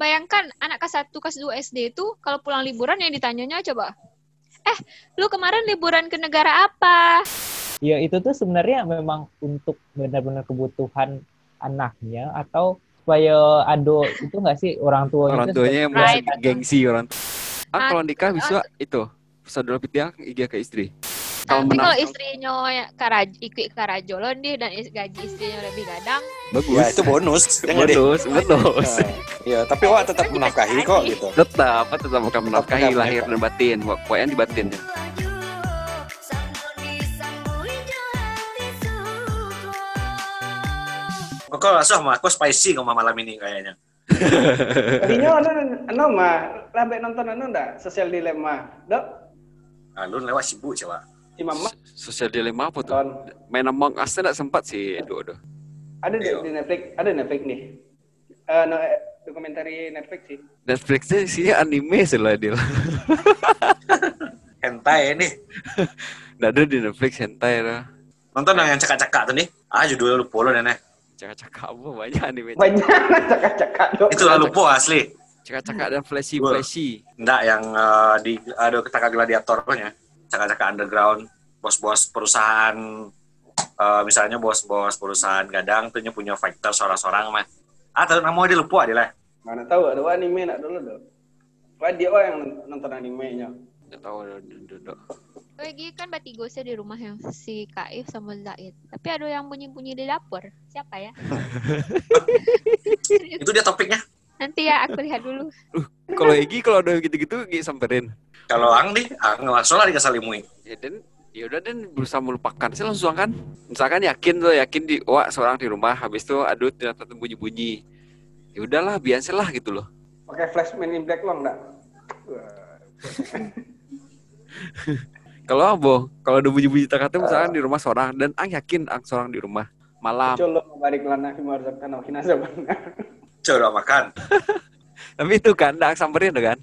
bayangkan anak kelas 1, kelas 2 SD itu kalau pulang liburan yang ditanyanya coba, eh lu kemarin liburan ke negara apa? Ya itu tuh sebenarnya memang untuk benar-benar kebutuhan anaknya atau supaya ado itu nggak sih orang tuanya Orang itu tuanya yang Right. gengsi orang. Ah, Ah, kalau nikah bisa itu saudara pitiang iya ke istri. Kalau Nanti kalau istrinya ya karaj ikut karajolon deh dan is- gaji istrinya lebih gadang, bagus. Ya itu bonus. Bonus, bonus. Ya, tapi wah tetap menafkahi kok gitu. Tetap, tetap akan menafkahi Tetap lahir dan batin. Pokoknya di batin. Kok langsung sama aku spicy ngomong malam ini kayaknya. Tadinya anu anu mah lambe nonton anu ndak sosial dilema. Dok, lu lewat sibuk coba. Si Mama Sosial dilema apa tuh? Main Among Us enggak sempat sih, aduh aduh. Ada di, di Netflix, ada Netflix nih. Eh no, eh, dokumentari Netflix sih. Netflixnya sih anime sih lah dia. Hentai nih. Nggak ada di Netflix hentai lah. Nonton yang cakak-cakak tuh nih. Ah judulnya lupa lo nenek. Cakak-cakak apa banyak anime. Banyak cakak-cakak dok. Itu lah lupa asli. Cakak-cakak dan flashy flashy. Nggak yang eh, di ada ketaka gladiatornya. Cakak-cakak underground. Bos-bos perusahaan. eh, misalnya bos-bos perusahaan gadang tuh nya punya fighter seorang-seorang mah. Ah tahu namanya dia lupa dia lah. Mana tahu ada anime nak dulu dok. Wah dia oh yang nonton animenya. Nggak tahu aduh. lagi kan batigosnya di rumah yang si Kaif sama Zaid. Tapi ada yang bunyi-bunyi di dapur. Siapa ya? Itu dia topiknya. Nanti ya aku lihat dulu. Kalau Egi kalau ada gitu-gitu Egi samperin. Kalau Ang nih, Ang langsung lah dikasalimui. Ya dan ya udah dan berusaha melupakan sih langsung kan. Misalkan yakin tuh yakin di wah seorang di rumah habis itu aduh ternyata tuh bunyi-bunyi. Ya udahlah biasalah gitu loh. Pakai flash Man in Black long enggak? Kalau abo, kalau ada bunyi-bunyi tak misalkan di rumah seorang dan ang yakin ang seorang di rumah malam. Colo balik lana himar zakana kina sabana. Coba makan. Tapi itu kan ang samperin tuh kan.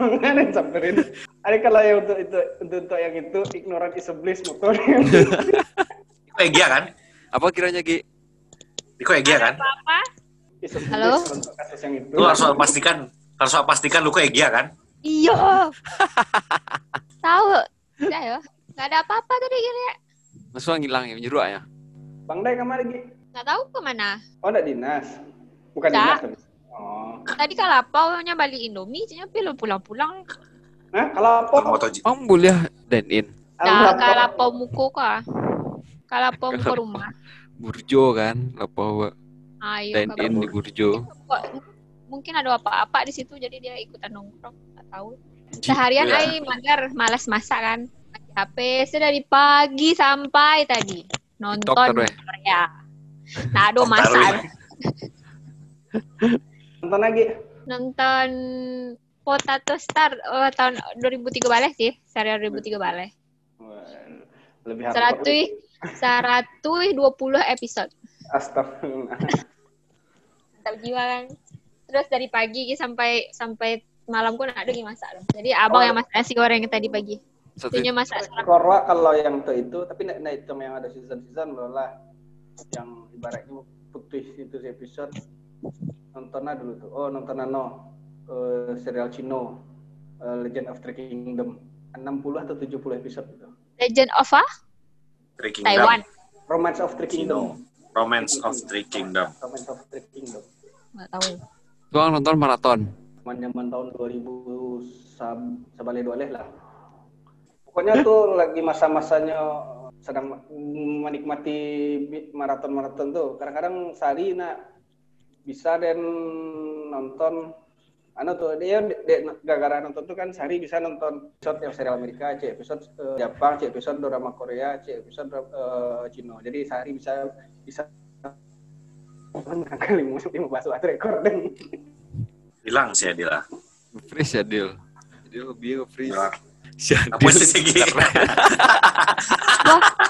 Mana yang samperin? Ada kalau yang untuk itu untuk, untuk yang itu ignorant is a bliss motor. Kok Egia kan? Apa kiranya Gi? Kok Egia kan? Apa? Is a bliss Halo? untuk kasus yang itu. Lu harus pastikan, harus pastikan lu kok Egia kan? Iya. Tahu. Enggak ya. Enggak ada apa-apa tadi kira. Masuk ang hilang ya menjeruk ya. Bang Dai ke mana lagi? Enggak tahu ke mana. Oh, enggak dinas. Bukan Nggak. dinas. Oh. Tadi kalapaunya balik Indomie, jadinya belum pulang-pulang. Kalau apa? Kalau MotoGP. Ang boleh dan in Nah, kalapau muku kah? Kalapau muku rumah. burjo kan apa Ayo. dan in di burjo. Mungkin ada apa-apa di situ jadi dia ikutan nongkrong. Enggak tahu. Seharian ai mager, malas masak kan. HP sudah dari pagi sampai tadi nonton. Korea. Nah, aduh masak. Nonton lagi. Nonton Potato Star oh, tahun 2003 balik sih, serial 2003 balik. Wah, Lebih. Seratus, seratus dua puluh episode. Astagfirullah. Mantap jiwa kan. Terus dari pagi sampai sampai malam pun ada yang masak. loh. Jadi abang Oh. yang masak nasi goreng tadi pagi. Satu Dia masak sekarang. Korwa kalau yang itu itu, tapi naik naik itu yang ada season season loh lah. Yang ibaratnya putih itu episode nontonnya dulu tuh. Oh nonton ano eh, serial Cino eh, Legend of Three Kingdom 60 atau 70 episode itu. Legend of a Three Kingdom. Taiwan. Romance of Three Kingdom. Romance of Three Kingdom. Romance of Three Kingdom. Nggak tahu. Tuang nonton maraton. Zaman tahun 2000 sab sabale dua lah. Pokoknya tuh lagi masa-masanya sedang menikmati maraton-maraton tuh. Kadang-kadang sehari nak bisa dan nonton anu tuh dia gara-gara nonton tuh kan sehari bisa nonton episode yang serial Amerika, cek episode eh, Jepang, cek episode drama Korea, cek episode eh, Cina. Jadi sehari bisa bisa kali mau lima belas rekor dan Hilang sih Adila. Freeze ya Dil. Dil lebih freeze. Apa Adil. sih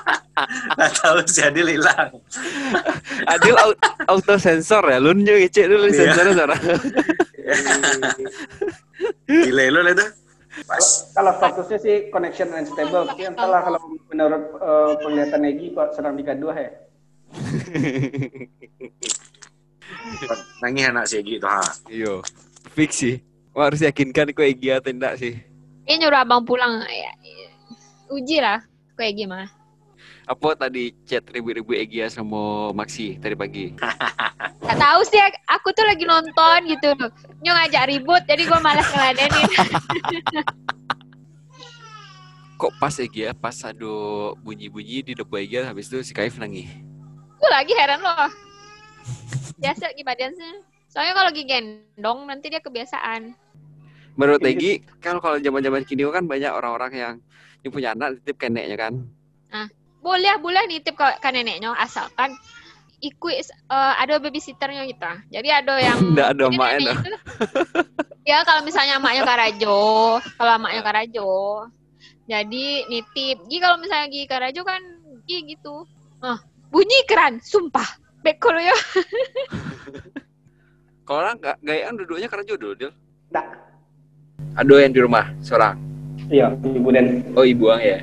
Nggak tahu si Adil hilang. Adil au- auto sensor ya. Lu nyo ngecek dulu Iya. sensornya cara. Gila lu itu. Pas. Kalau statusnya sih connection unstable, tapi entahlah kalau menurut eh, penglihatan Egi kok sedang di kedua ya. Nangis anak si Egi itu ha. Iya. Fix sih. Wah, harus yakinkan kok Egi atau enggak sih. Ini nyuruh abang pulang. Ya, uji lah. Kayak gimana? Apa tadi chat ribu-ribu Egi sama Maxi tadi pagi? Gak tahu sih, aku tuh lagi nonton gitu. Nyo ngajak ribut, jadi gue malas ngeladenin. Kok pas Egi ya, pas ada bunyi-bunyi di depan Egi habis itu si Kaif nangis. Gue lagi heran loh. Biasa gimana sih? Soalnya kalau lagi gendong, nanti dia kebiasaan. Menurut Egi, kan kalau zaman-zaman kini kan banyak orang-orang yang yang punya anak titip ke neneknya kan. Boleh, boleh nitip ke, ke neneknya, asalkan ikut eh, ada babysitternya kita. Jadi ada yang Nggak ada neneknya tuh- ya kalau misalnya emaknya Karajo, kalau emaknya Karajo, jadi nitip. Gi kalau misalnya Gi Karajo kan Gi gitu. Ah, bunyi keran, sumpah. Beko lo ya. Kalau orang nggak gayaan duduknya karena jodoh, Dil. Tak. Ada yang di rumah, seorang. Iya, ibu dan. Oh, ibu ang ya.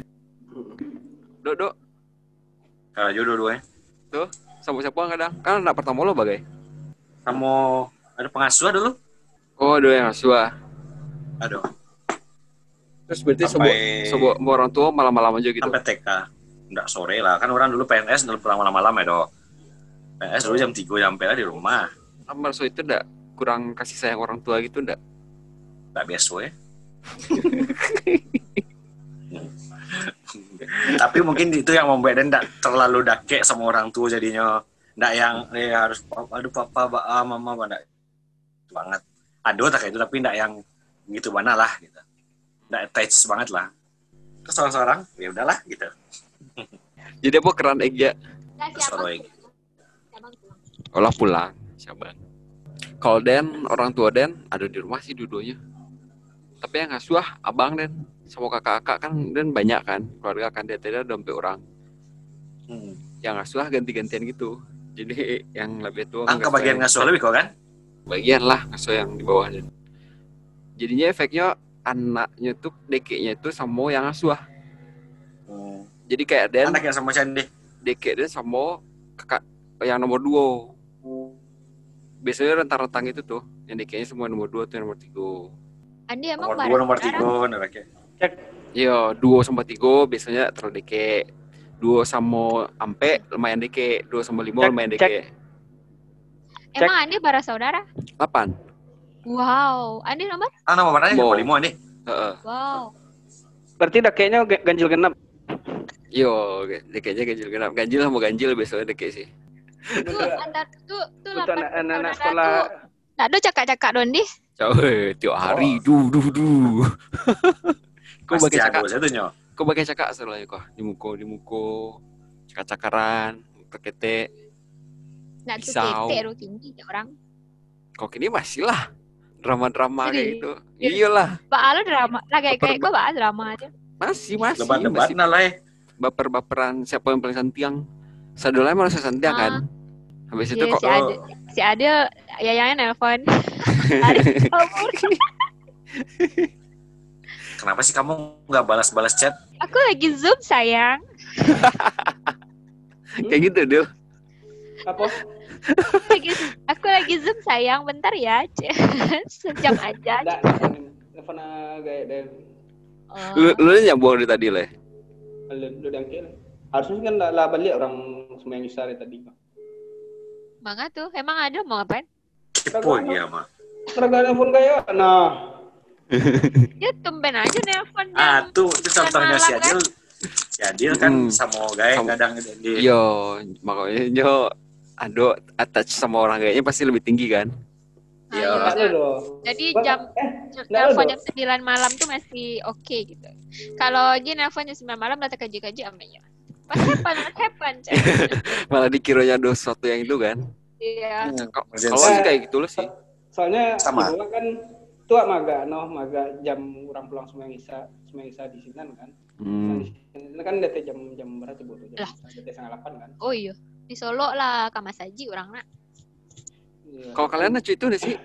Dok, dok. Kalau jodoh dua Sama siapa kadang? Kan anak pertama lo bagai. Sama ada pengasuh dulu. Oh, ada yang asua. Aduh, Terus berarti sebuah sampai sebuah orang tua malam-malam aja gitu. sampai TK. Enggak sore lah. Kan orang dulu PNS dulu pulang malam-malam ya, Dok. PNS dulu jam 3 nyampe lah di rumah. Amar so itu enggak kurang kasih sayang orang tua gitu enggak? Enggak biasa ya. Tapi mungkin itu yang membuat dan enggak terlalu dake sama orang tua jadinya. Enggak yang eh, harus aduh papa, ba, ah, mama, enggak banget. Aduh tak kayak itu tapi enggak yang gitu mana lah gitu. Enggak attach banget lah. Terus seorang-seorang ya udahlah gitu. Jadi apa keran Egya? Nah, Terus yang Abang pulang. Olah pulang, sabar. Kalau Den, orang tua Den ada di rumah sih dua-duanya. Tapi yang ngasuh abang Den sama kakak-kakak kan Den banyak kan keluarga kan dia tidak sampai orang. hmm. Yang ngasuh ganti-gantian gitu. Jadi yang lebih tua Ah, kebagian ngasuh lebih kok kan? bagian lah ngasuh yang di bawah Den. Jadinya efeknya anaknya tuh dekeknya itu sama yang ngasuh. Hmm. Jadi kayak Den Anak yang sama Candi. dekek Den sama kakak yang nomor dua. Biasanya rentang-rentang itu tuh, yang dekeknya semua nomor dua tuh yang nomor tiga. Andi emang Nomor dua, nomor tiga, bener kayak. Iya, duo sama tiga biasanya terlalu deke. Duo sama ampe lumayan deke. Duo sama lima Cek, lumayan cek. deke. Emang Andi bara saudara? Delapan. Wow. Andi nomor? Ah, mana Mau. Nomor lima. Heeh. Wow. Berarti dah kayaknya ga- ganjil genap. Yo, dekenya ganjil genap. Ganjil sama ganjil biasanya deke sih. Tuh antar tuh tuh lapan anak-anak sekolah. Nah, do cakak-cakak dondi. Coba tiap hari du du du. Kau pakai cakak, nyo. kau pakai cakak soalnya kok di muko di muko cakak-cakaran, kekete. Nah, tuh Pisau. tete tinggi orang. Kok ini masih lah drama-drama kayak gitu. Iya. Iyalah, Pak drama. Lah kayak kayak gue bahas drama aja. masih masih Lebat-lebat masih nah lah. eh. baper-baperan siapa yang paling santiang. Sadolnya malah saya santiang Ah. kan. Habis itu kok si si Ade yayangnya nelpon. Kabur. Kenapa sih kamu nggak balas-balas chat? Aku lagi zoom sayang. kayak gitu Dil. Apa? Lagi, aku lagi zoom sayang. Bentar ya. Sejam aja. Enggak, telepon gaya dan Oh. Lu lu nyambung dari tadi lah. lu lu dangkil. Harusnya kan lah, balik orang semua yang dari tadi. Mangga tuh. Emang ada mau ngapain? Kepo dia mah. Seragam telepon gaya. Nah, Ya tumben aja nelpon. Ah, tuh itu contohnya si kan? Adil. Si Adil kan Hmm. sama gaya Sama- kadang di Yo, makanya yo ado attach sama orang kayaknya pasti lebih tinggi kan. Ah, Iya. dong. Jadi jam eh, jam- Nggak nelpon ada. jam 9 malam tuh masih oke gitu. Kalau Ji nelpon jam 9 malam data kaji-kaji amanya. What happen? What happen? Cek. Malah dikiranya ada sesuatu yang itu kan. Iya. Kalau Emergency. kalau sih kayak gitu loh sih. soalnya Sama. ibu kan tua maga noh maga jam orang pulang semua isa semua isa di sini kan Hmm. ini kan DT jam jam berapa bu jam Lah. DT setengah delapan kan Oh iya. Di Solo lah Kamasaji orang nak. Iya. Kalau kalian lucu itu nih sih,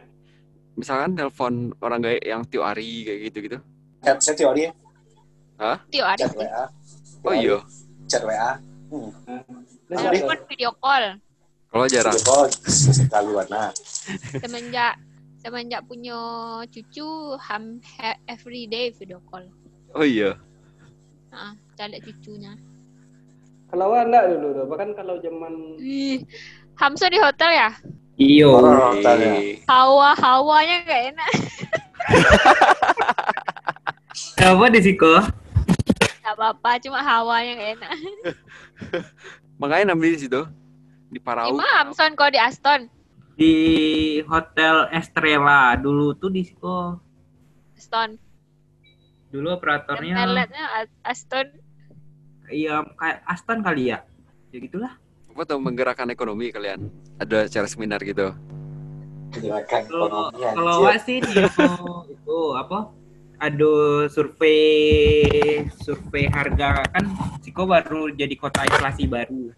misalkan telepon orang kayak yang hari kayak gitu gitu. chat saya teori Tio ada. chat WA. Oh iya. Chat WA. Nah, Jadi- Telepon video call. Kalau jarang. Video call sesekali warna. semenjak semenjak punya cucu ham ha- every day video call Oh iya. Heeh, kita lihat cucunya Kalau enggak dulu tuh, bahkan kalau zaman Wih, Hamso di hotel ya Iyo. Hotelnya. hawa hawanya gak enak Apa di Siko? Gak apa-apa cuma hawanya gak enak Makanya namanya di situ. Di Parau. Gimana Hamson kalau di Aston Di Hotel Estrella dulu tuh di Siko. Aston Dulu yang operatornya toiletnya A- Aston iya kayak Aston kali ya. Ya gitulah. Apa tuh menggerakkan ekonomi kalian? Ada acara seminar gitu. Kalau ekonomi kalau sih dia itu apa? Ada survei survei harga kan Siko baru jadi kota inflasi baru.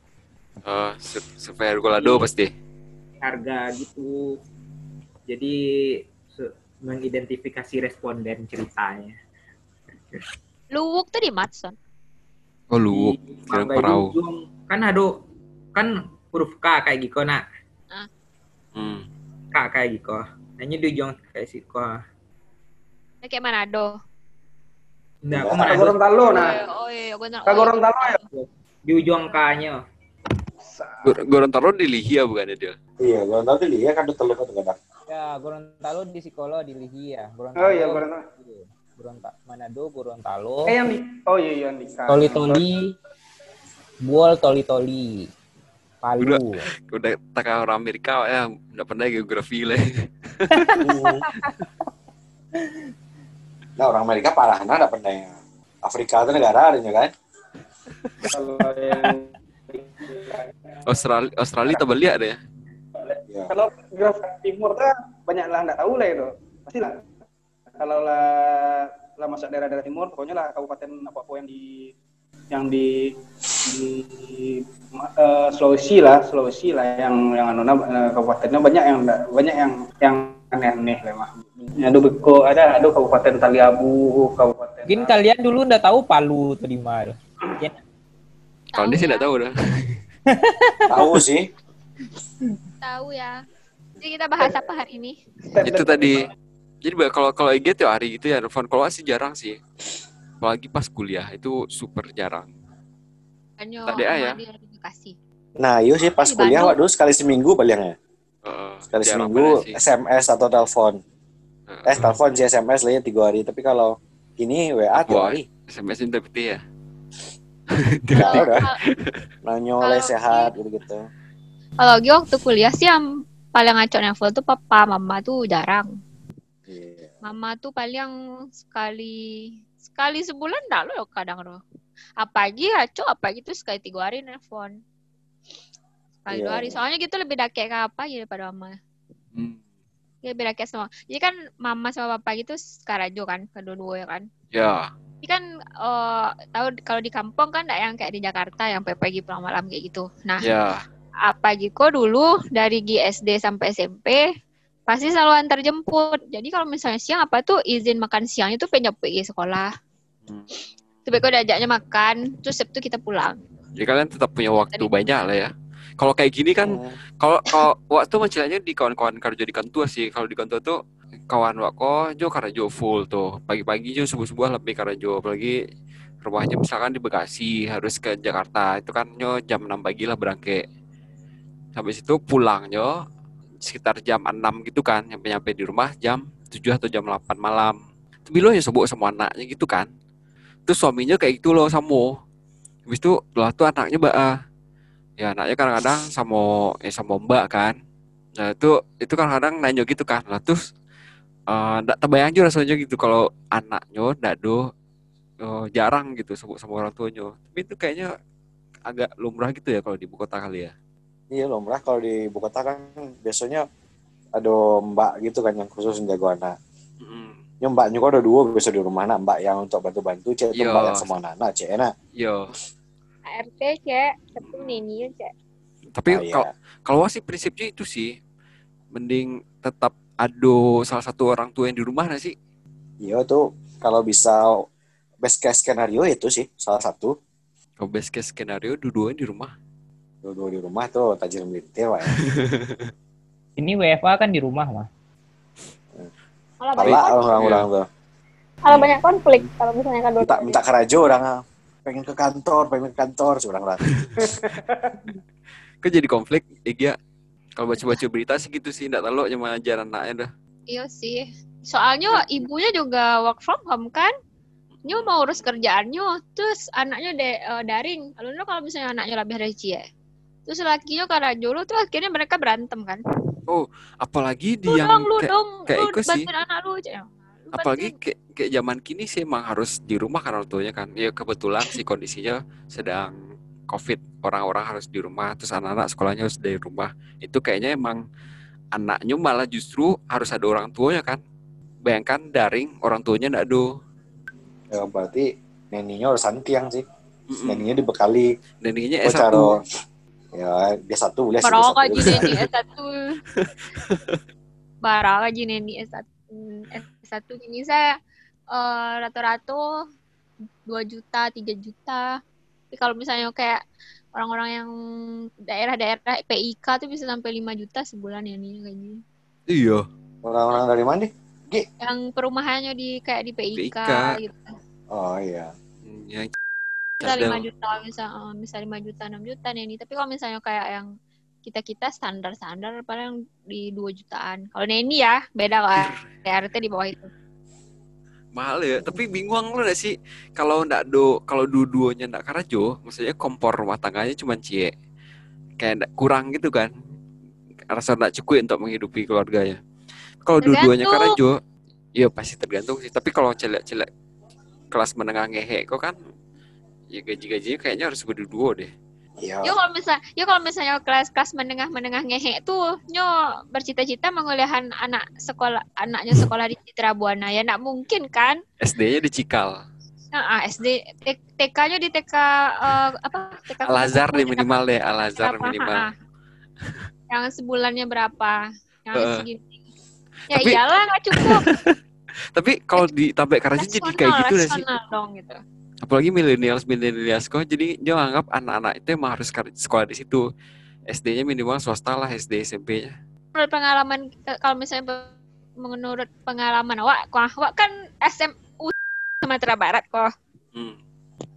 Eh, sur- survei Colorado pasti. Harga gitu. Jadi mengidentifikasi responden ceritanya. Luwuk tuh di Matson Oh lu. Di kira. Dujung. Kan ada kan huruf K kayak gitu nak. Hmm. K kayak gitu. Nanya di ujung kayak Siko. Ya, kayak Manado Enggak, aku Enggak. mana Gorontalo nah. oh iya Gorontalo ya. di ujung K-nya. Gor- Gorontalo di Lihia bukan ya dia? Iya, Gorontalo tuh dia kan telur kan kadang. Ya, Gorontalo di Sikolo di Lihia. Oh iya Gorontalo. Gorontalo, Manado, Gorontalo. Eh yang di Oh iya iya yang di Toli-toli, Buol toli-toli, Palu. Udah tak orang Amerika ya, udah pernah geografi lah. Nah, orang Amerika parah, nah ada pernah yang Afrika itu negara adanya kan? Kalau yang Australia, Australia tak beli ada ya? Iya. kalau geografi timur tuh banyak lah nggak tahu lah itu pasti lah kalau lah lah masuk daerah-daerah timur pokoknya lah kabupaten apa apa yang di yang di di eh, Sulawesi lah Sulawesi lah yang yang anu eh, kabupatennya banyak yang banyak yang yang aneh-aneh lah mah ada beko ada ada kabupaten Taliabu kabupaten Mungkin kalian dulu udah tahu Palu tuh di mana? Kalau dia sih ya. nggak tahu dah. Tahu sih. tahu ya jadi kita bahas apa hari ini Itu tadi. Jadi kalau kalau IG tiap hari gitu ya, telepon kalau sih jarang sih. Apalagi pas kuliah itu super jarang. Tadi ya. Nah, iya sih pas kuliah waduh sekali seminggu palingnya. Sekali seminggu. SMS atau telepon. Heeh. Eh, telepon sih SMS lah ya tiga hari. Tapi kalau ini WA tiap Wah. hari. SMS tapi ya. Nanya Kalau oleh sehat gitu-gitu. kalau Gi waktu kuliah sih yang paling ngaco nelfon tuh papa mama tuh jarang Iya. mama tuh paling sekali sekali sebulan dah lo kadang lo apalagi ngaco apa gitu sekali tiga hari nelfon sekali Iya, dua hari soalnya gitu lebih dakek ke apa gitu daripada mama Hmm. dia lebih dakek sama jadi kan mama sama papa gitu sekarajo kan kedua-dua ya kan Ya, Ini kan eh, tahu kalau di kampung kan enggak yang kayak di Jakarta yang pagi pulang malam kayak gitu. Nah, ya. apa Giko dulu dari GSD sampai SMP pasti selalu antar jemput. Jadi kalau misalnya siang apa tuh izin makan siang itu pengen pergi sekolah. Hmm. Tapi kok diajaknya makan, terus Sabtu kita pulang. Jadi kalian tetap punya waktu Tadi- banyak lah ya. Kalau kayak gini kan, Hmm. kalau kalau waktu macilanya di kawan-kawan kerja di kantor sih. Kalau di kantor tuh kawan wako jo karajo full tuh. Pagi-pagi jo subuh-subuh lebih karajo. Apalagi rumahnya misalkan di Bekasi harus ke Jakarta itu kan nyo jam 6 pagi lah berangkat. Habis itu pulang nyo sekitar jam 6 gitu kan nyampe nyampe di rumah jam 7 atau jam 8 malam. Tapi lo ya sebut sama anaknya gitu kan. Terus suaminya kayak gitu loh sama. Habis itu lah tuh anaknya mbak ah. Ya anaknya kadang-kadang sama eh sama mbak kan. Nah itu itu kadang-kadang nanya gitu kan. Lah terus eh, ndak terbayang juga rasanya gitu kalau anaknya ndak do eh, jarang gitu sebut sama orang tuanya. Tapi itu kayaknya agak lumrah gitu ya kalau di ibu kota kali ya. Iya loh, murah kalau di ibu kota kan biasanya ada mbak gitu kan yang khusus jago anak. Mm. Ya mbaknya kok ada dua biasa di rumah anak mbak yang untuk bantu-bantu cek Iya. mbak yang sama anak cek enak. Yo, ART cek, tapi nini cek. tapi Ah, iya. kalau kalau sih prinsipnya itu sih mending tetap ada salah satu orang tua yang di rumah nggak sih? Iya tuh kalau bisa best case skenario itu sih salah satu. Kalau best case skenario dua-duanya di rumah. Dua-dua di rumah tuh tajir melintir Pak. ya. Ini WFA kan di rumah mah. Pala banyak, tuh. malah banyak konflik kalau misalnya kan Minta minta kerajo orang ah. Pengen ke kantor, pengen ke kantor, seorang lah. Kok jadi konflik, Igia? Kalau baca-baca berita sih gitu sih, enggak tahu cuma ajar anaknya dah. Iya sih. Soalnya ibunya juga work from home kan. Nyo mau urus kerjaannya, terus anaknya de, eh, daring. Lalu kalau misalnya anaknya lebih dari cie. Terus lakinya karena jolo tuh akhirnya mereka berantem kan. Apalagi di Lu yang dong, lu kayak, dong, kayak lu sih. anak lu. Cek. Apalagi bantuin. kayak, kayak zaman kini sih emang harus di rumah kan orang tuanya kan. Ya kebetulan sih kondisinya sedang COVID, orang-orang harus di rumah, terus anak-anak sekolahnya harus dari rumah. Itu kayaknya emang anaknya malah justru harus ada orang tuanya kan. Bayangkan daring, orang tuanya enggak ada. Ya berarti neninya harus santiang sih. Mm-mm. Neninya dibekali Neninya oh, S1. cara ya dia satu boleh sih. Barang satu aja. Neni S1. Barang aja Neni S1. S1 ini saya eh, rata-rata 2 juta, 3 juta. Tapi kalau misalnya kayak orang-orang yang daerah-daerah PIK tuh bisa sampai 5 juta sebulan ya nih gaji. Iya. Orang-orang dari mana? Yang perumahannya di kayak di PIK, PIK. gitu. Oh iya. Hmm, Yang Bisa. 5 juta, bisa eh, bisa 5 juta, 6 juta nih. Tapi kalau misalnya kayak yang kita-kita standar-standar paling di 2 jutaan. Kalau Neni ya, beda lah. TRT di bawah itu. mahal ya tapi bingung lu gak sih kalau ndak do kalau dua-duanya ndak karajo maksudnya kompor rumah tangganya cuma cie kayak ndak kurang gitu kan rasa ndak cukup untuk menghidupi keluarganya kalau dua-duanya Tergantung. karajo ya pasti tergantung sih tapi kalau celek-celek kelas menengah ngehe kok kan ya gaji-gajinya kayaknya harus berdua deh Iya. Yo kalau misal, yo kalau misalnya kelas-kelas menengah-menengah ngehe tuh, nyo bercita-cita menguliahan anak sekolah anaknya sekolah di Citra Buana ya, nggak mungkin kan? SD-nya dicikal Nah, ah, SD TK-nya di TK eh, apa? TK Al Azhar deh minimal deh Al Azhar minimal ah. Yang sebulannya berapa? Yang Heeh. segini. Ya Tapi- iyalah nggak cukup. tapi kalau di Tabek Karajo jadi kayak gitu gak sih dong gitu. Apalagi millennials millennials kok jadi dia anggap anak-anak itu emang harus sekolah di situ SD-nya minimal swasta lah SD SMP-nya Menurut pengalaman eh, kalau misalnya menurut pengalaman awak, wah, awak kan SMU Sumatera Barat kok. hmm.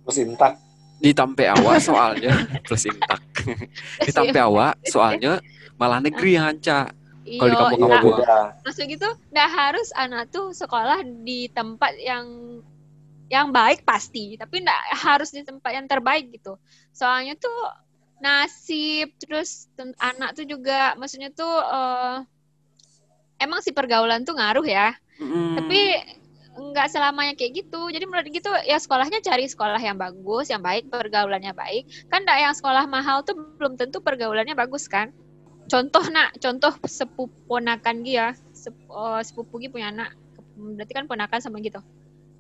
Terus intak. di Tampe Awa soalnya plus intak di Tampe Awa soalnya malah negeri yang hanca Kalau di gua. beda. maksud gitu nggak harus anak tuh sekolah di tempat yang yang baik pasti tapi nggak harus di tempat yang terbaik gitu. Soalnya tuh nasib terus anak tuh juga maksudnya tuh eh, emang si pergaulan tuh ngaruh ya. Mm. tapi nggak selamanya kayak gitu. Jadi menurut gitu ya sekolahnya cari sekolah yang bagus yang baik pergaulannya baik. Kan nggak yang sekolah mahal tuh belum tentu pergaulannya bagus kan. Contoh nak contoh sepupu ponakan dia sep, oh, sepupu dia punya anak. Berarti kan ponakan sama gitu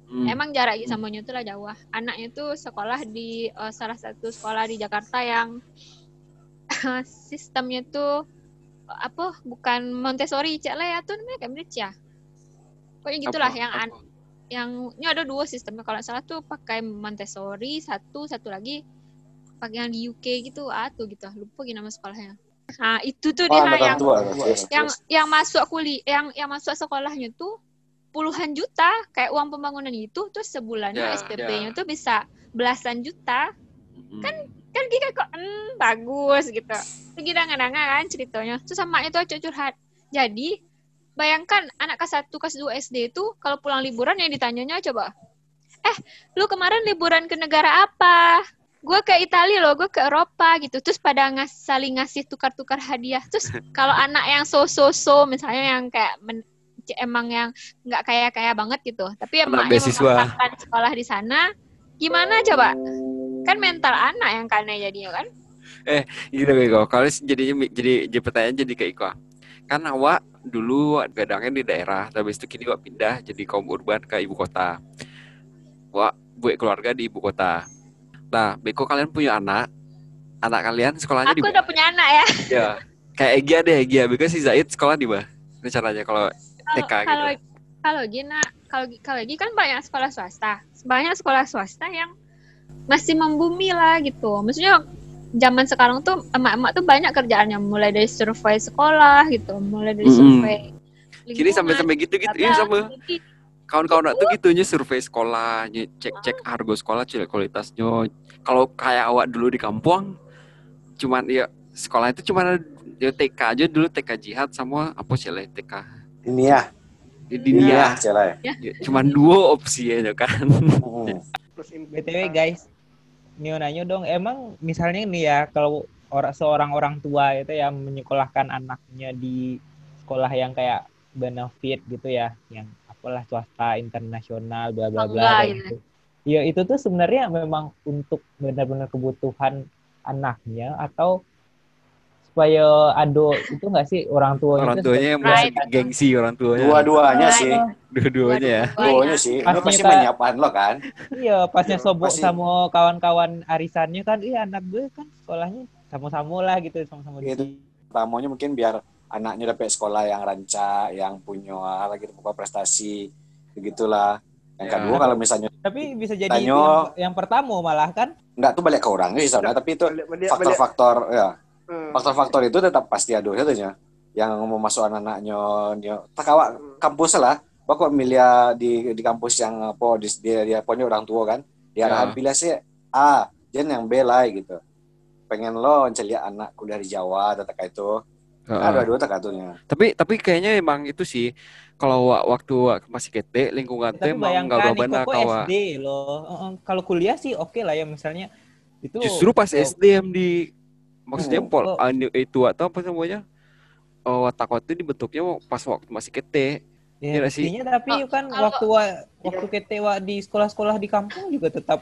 Mm. emang jaraknya sama tuh lah jauh anaknya tuh sekolah di eh, salah satu sekolah di Jakarta yang sistemnya tuh apa bukan Montessori cek lah ya tuh namanya Cambridge ya pokoknya gitulah Apa? yang an- Apa? yang ini ada dua sistemnya kalau salah tuh pakai Montessori satu satu lagi pakai yang di UK gitu tuh gitu lupa gimana nama sekolahnya nah itu tuh dia Wah, anak yang tua. Yang yang masuk kuliah yang yang masuk sekolahnya tuh puluhan juta kayak uang pembangunan itu terus sebulannya Ya, SPP-nya tuh bisa belasan juta. Mm. kan kita kok hmm, bagus gitu. Lagi dangan kan ceritanya. Terus sama itu aja curhat. Jadi bayangkan anak kelas 1 kelas 2 SD itu kalau pulang liburan yang ditanyanya coba eh lu kemarin liburan ke negara apa? Gue ke Italia loh gue ke Eropa gitu. Terus pada ngas saling ngasih tukar-tukar hadiah. Terus kalau anak yang so so so misalnya yang kayak men- emang yang nggak kaya kaya banget gitu tapi Anak emaknya memaksakan sekolah di sana gimana coba kan mental anak yang kane jadinya kan gitu kayak Iko. Kalau jadinya jadi jadi pertanyaan jadi kayak Iko. Kan awak dulu wak gadangnya di daerah, tapi itu kini wak pindah jadi kaum urban ke ibu kota. Wak buat keluarga di ibu kota. Nah, beko kalian punya anak, anak kalian sekolahnya di aku udah punya anak ya Ya. Kayak Egia deh, Egia. Beko si Zaid sekolah di mana? Rencananya kalau TK gitu. kalau kalau gina kalau kalau gini kan banyak sekolah swasta banyak sekolah swasta yang masih membumi lah gitu maksudnya zaman sekarang tuh emak-emak tuh banyak kerjaannya mulai dari survei sekolah gitu, mulai dari survei Kini sampai sampai gitu-gitu iya data. sama. Kawan-kawan tuh gitunya survei sekolah, cek-cek harga sekolah, cek kualitasnya. Kalau kayak awak dulu di kampung, cuman ya sekolah itu cuma ada ya TK aja dulu TK jihad sama apa sih lah TK Ini ya. di dunia. Cela. Ya, cuman dua opsi aja kan. Hmm. Terus BTW guys, Nio nanya dong, emang misalnya nih ya kalau orang seorang orang tua itu yang menyekolahkan anaknya di sekolah yang kayak benefit gitu ya, yang apalah swasta internasional bla bla bla gitu. gitu. Ya itu tuh sebenarnya memang untuk benar-benar kebutuhan anaknya atau supaya ado itu enggak sih orang tuanya orang tuh tuanya yang Right. masih gengsi orang tuanya. Dua-duanya sih. Dua-duanya ya. Dua-duanya sih. Itu Pas pasti menyiapkan lo kan. Iya, pasnya Iya, sobok pasti. sama kawan-kawan arisannya kan, iya anak gue kan sekolahnya sama-sama lah gitu, sama-sama di Gitu. Pertamanya mungkin biar anaknya dapat sekolah yang rancak, yang punya apa gitu pokoknya prestasi begitulah. Yang Ya. kedua kalau misalnya Tapi bisa jadi Tanyo- itu yang, yang pertama malah kan. enggak tuh balik ke orangnya sih sebenarnya, tapi itu faktor-faktor ya. Faktor-faktor itu tetap pasti ada katanya. Yang mau masuk anak-anaknya tak awak kampus lah. Pokok milih di di kampus yang apa di dia dia punya orang tua kan. Dia Ya. arahan pilih sih A jen yang B lah gitu. Pengen lo celia anak kuliah di Jawa tetap kayak itu ada dua tak katanya Tapi tapi kayaknya emang itu sih kalau wa- waktu wa- masih kete lingkungan teh Tapi emang nggak benar kok kawa. SD loh. Kalau kuliah sih oke lah ya misalnya. Itu. Justru pas oh, SDM di maksudnya Hmm. pol Oh. anu- itu atau apa namanya? Oh, watak itu dibentuknya pas waktu masih kete. Ya, Iya nggak sih? tapi Oh, kan kalau- waktu wa- waktu ketewa di sekolah-sekolah di kampung juga tetap.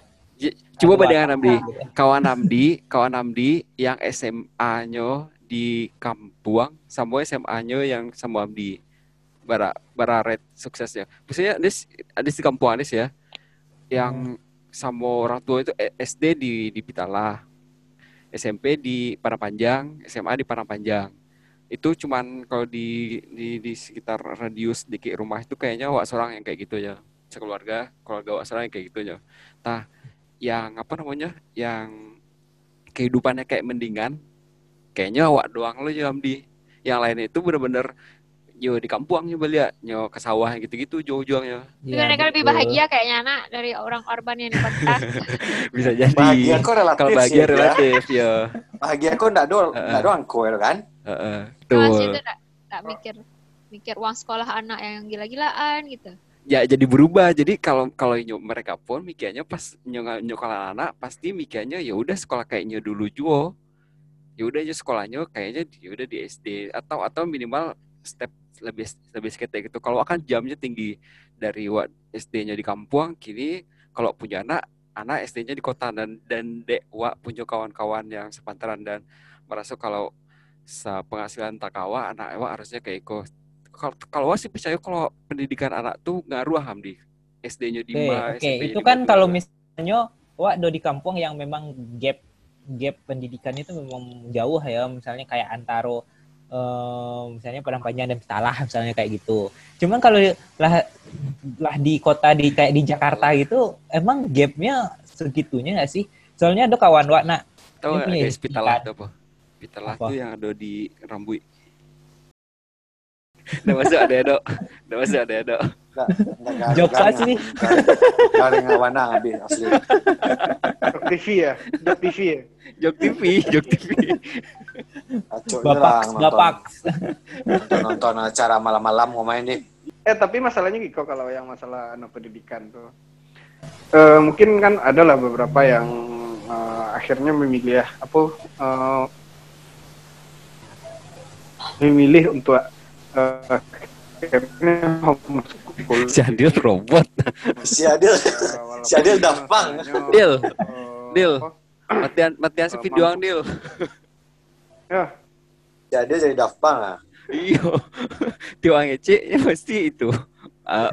Coba ada bayangkan watak Amdi, gitu. kawan Amdi, kawan Amdi yang SMA-nya di Kampuang sama SMA-nya yang sama Amdi. Bara bara red suksesnya. Maksudnya Adis, Adis di Kampung Adis ya. Yang sama orang tua itu eh, SD di di Pitala. SMP di Parapanjang, SMA di Parapanjang. Itu cuman kalau di, di di sekitar radius dikit rumah itu kayaknya wak seorang yang kayak gitu ya. Sekeluarga, keluarga wak seorang yang kayak gitu ya. Nah, yang apa namanya? Yang kehidupannya kayak mendingan, kayaknya awak doang lo ya Amdi. Yang lain itu bener-bener yo di kampung nyoba lihat nyo ke sawah gitu-gitu jauh-jauhnya. Tapi Iya, mereka lebih bahagia kayaknya anak dari orang urban yang di kota. bisa jadi. Bahagia kok relatif kalau sih bahagia ya. relatif ya bahagia kok enggak do Heeh. enggak doang lo kan? Heeh, Masih betul. itu enggak, enggak mikir mikir uang sekolah anak yang gila-gilaan gitu. ya jadi berubah. Jadi kalau kalau nyo mereka pun mikirnya pas nyo nyokolan anak pasti mikirnya ya udah sekolah kayaknya dulu juga ya udah aja sekolahnya kayaknya ya udah di SD atau atau minimal step lebih lebih sekitar gitu. Kalau akan jamnya tinggi dari what SD-nya di kampung kini kalau punya anak anak SD-nya di kota. Dan dan dek wa punya kawan-kawan yang sepantaran. Dan merasa kalau penghasilan takawa anak wa harusnya kayak iko kalau kalau wa sih percaya kalau pendidikan anak tuh ngaruh Hamdi SD-nya di Oke, mana oke. SMP-nya Itu kan kalau misalnya wak do di kampung yang memang gap gap pendidikannya itu memang jauh ya, misalnya kayak antaro eh, misalnya Padang Panjang dan Pitalah misalnya kayak gitu. Cuman kalau lah lah di kota di kayak di Jakarta gitu, emang gapnya segitunya nggak sih? Soalnya ada kawan wak nak tahu nggak guys pitalah kan? itu apa pitalah Apa? itu yang ada di Rambui Udah masuk ada dok Udah masuk ada enggak Jokes aja nih. garing ngawana habis asli Dok TV ya, Dok TV ya. Jok TV Jok TV bapak bapak. nonton, nonton acara malam-malam mau main deh Eh tapi masalahnya gitu kalau yang masalah anak pendidikan tuh. Eh mungkin kan ada lah beberapa yang eh, akhirnya memilih apa eh, memilih untuk homeschool. si Adil robot si Adil si Adil masalahnya, Dil, eh, Dil. matian matian si Eh, video. Dil Ya, si Adil jadi Daft Punk ah iyo tiwang ece ya pasti itu Ah,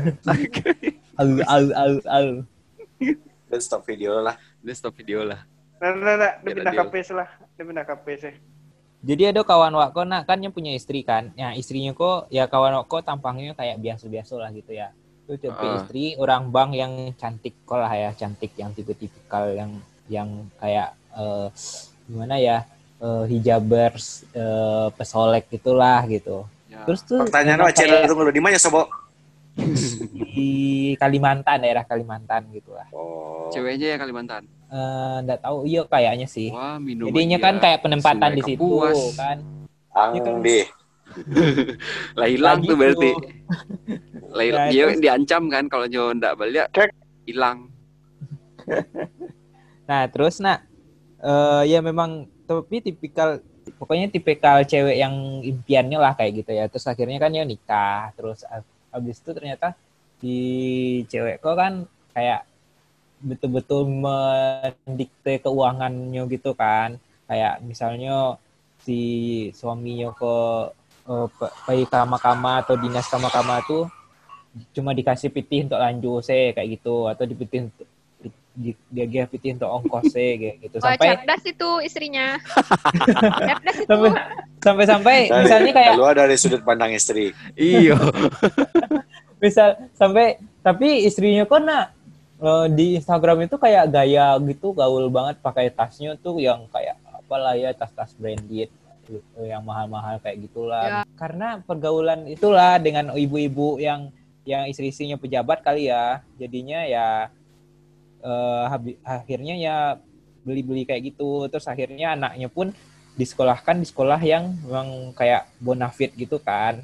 Au au au au. dan stop video lah udah stop video lah nah, nah, nah, dia pindah. KPS lah, dia pindah KPS. Jadi ada kawan wak nak kan yang punya istri kan. Ya istrinya kok ya kawan wak tampangnya kayak biasa-biasa lah gitu ya. Dia punya Ah. istri orang bang yang cantik kok lah ya, cantik yang tipe-tipikal yang yang kayak eh, gimana ya eh, hijabers eh, pesolek gitulah gitu. Ya. Terus tuh Pertanyaan kayak tunggu di mana sobo? Di Kalimantan daerah Kalimantan gitu lah. Oh. Ceweknya ya Kalimantan. Eh, Nggak tahu iya kayaknya sih. Wah. Jadinya kan kayak penempatan di situ kan. Ang Ya kan. di. Lah hilang tuh berarti. Lah Nah, dia terus- diancam kan kalau nyawa ndak balik Cek. hilang. Nah, terus nak eh ya memang tapi tipikal pokoknya tipikal cewek yang impiannya lah kayak gitu ya. Terus akhirnya kan ya nikah. Terus habis itu ternyata di cewek kok kan kayak betul-betul mendikte keuangannya gitu kan. Kayak misalnya si suaminya ke eh, pe- pergi kama-kama atau dinas kama-kama tuh cuma dikasih pitih untuk lanjut saya kayak gitu atau dipitih untuk dia dia pitih untuk ongkos saya kayak gitu Wah, sampai cerdas itu istrinya. cerdas itu. sampai sampai sampai misalnya kayak keluar dari sudut pandang istri. Iya. misal sampai tapi istrinya kok nak eh, di Instagram itu kayak gaya gitu gaul banget pakai tasnya tuh yang kayak apalah ya tas-tas branded gitu, yang mahal-mahal kayak gitulah karena pergaulan itulah dengan ibu-ibu yang yang istri-istrinya pejabat kali ya jadinya ya eh, habi- akhirnya ya beli-beli kayak gitu. Terus akhirnya anaknya pun disekolahkan di sekolah yang memang kayak bonafit gitu kan.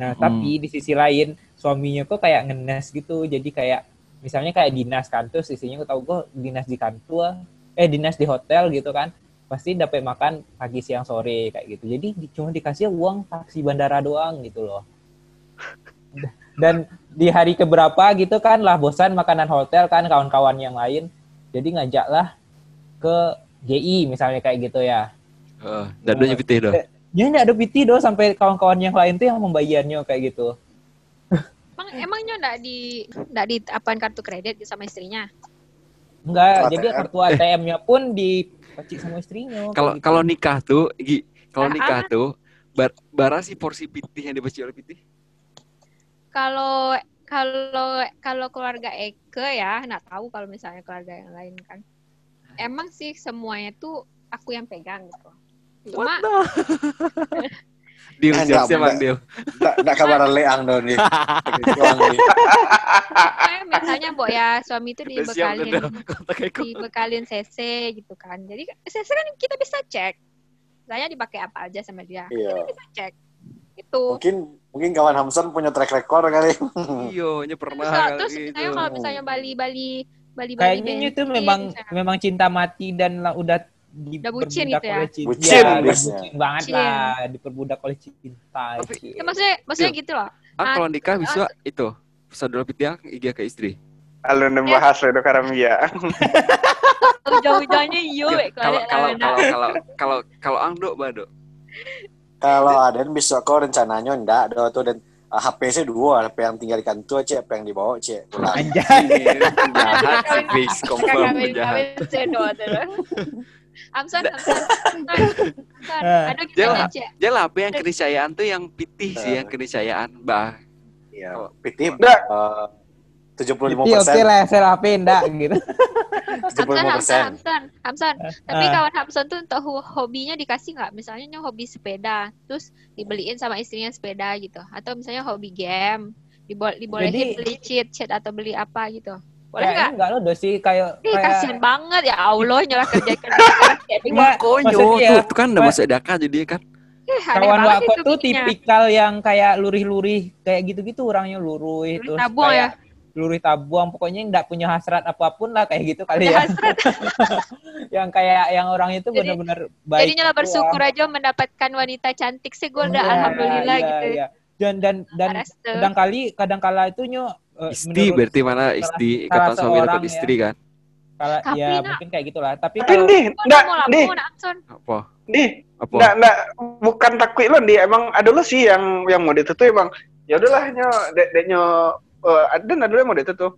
Nah Hmm. tapi di sisi lain suaminya kok kayak ngenes gitu. Jadi kayak misalnya kayak dinas kan terus istrinya kok tahu gue dinas di kantor eh dinas di hotel gitu kan. Pasti dapat makan pagi siang sore kayak gitu. Jadi di- cuma dikasih uang taksi bandara doang gitu loh. Dan di hari keberapa gitu kan lah bosan makanan hotel kan kawan-kawan yang lain jadi ngajaklah ke GI misalnya kayak gitu ya Heeh, dadonya putih doh. ya nggak ada PT doh sampai kawan-kawan yang lain tuh yang membayarnya kayak gitu Emang emangnya enggak di enggak di apaan kartu kredit sama istrinya? enggak ATM. jadi kartu ATM-nya pun dipacik sama istrinya Kalau gitu. kalau nikah tuh, Gi, kalau Ah, nikah tuh bar, bara sih porsi pitih yang dibaca oleh pitih. Kalau kalau kalau keluarga Eke ya, nggak tahu kalau misalnya keluarga yang lain kan. Emang sih semuanya tuh aku yang pegang gitu. Cuma Deal, Enggak, siap siap Bang enggak. Kabaran leang dong nih. Tuang nih. kayak misalnya Bo ya suami itu dibekalin dibekalin CC gitu kan. Jadi CC kan kita bisa cek. Misalnya dipakai apa aja sama dia. Iya. Kita bisa cek. Itu. Mungkin mungkin kawan Hamson punya track record kali. Iyo, nya pernah Terus, kali terus gitu. misalnya kalau misalnya Bali Bali Bali Bali kayaknya itu bensin, memang misalnya. memang cinta mati dan lah udah diperbudak gitu ya? oleh cinta. Bucin, Ya, bucin banget Bucin. lah, diperbudak oleh cinta. Tapi- Cie. Ya, maksudnya maksudnya Iya. gitu loh. Ah, kalau nikah bisa itu. Saudara pitih IG ke istri. Alun dan bahas itu karamia. Ujung-ujungnya iyo Ya, wek, Kalau kalau kalau kalau kalau Angdo bado. Kalau ada besok kau rencananya enggak do tuh dan uh, HP saya dua, HP yang tinggal di kantor cek, HP yang dibawa cek. Pulang. Anjay. Ini penjahat sih confirm. Amson, Amson, Amson, Ah. aduh kita. Jelas apa yang keniscayaan tuh yang pitih sih yang keniscayaan. Bah, Iya. Pitip. Enggak. Uh, 75 Iya oke persen. lah, saya lapin enggak gitu. 75 Hamson, persen. Hamson, Hamson. Tapi Ah. kawan Hamson tuh untuk ho- hobinya dikasih nggak? Misalnya nya hobi sepeda, terus dibeliin sama istrinya sepeda gitu. Atau misalnya hobi game, dibol dibolehin Jadi- beli cheat, cheat atau beli apa gitu. Boleh Kayaknya nggak? enggak loh dosi kayak Ih, kayak kasihan banget ya Allah nyolah kerja kerja. Enggak, Makanya maksudnya tuh, tuh kan udah masuk daka jadi kan. kawan waktu tuh tipikal yang kayak lurih-lurih kayak gitu-gitu orangnya lurih Lurih terus kayak lurih tabuang pokoknya enggak punya hasrat apa pun lah kayak gitu kali ya yang kayak yang orang itu benar-benar baik Jadi nyolah gitu bersyukur lah. aja mendapatkan wanita cantik sih gue udah Iya, alhamdulillah iya, gitu. iya. dan dan dan Restu. kadang kali kadang kala itu nyo eh, Istri berarti mana salah- istri ikatan suami dapat ya. istri kan? kala Tapi, ya mungkin kayak gitulah tapi Tapi kalau nih, enggak, nih. Apa? nih, Apa? enggak, enggak, bukan takut lo nih. Emang ada lo sih yang yang mau itu tuh emang. Ya udahlah, nyo, dek, deknya, uh, ada ada lo yang mau itu tuh.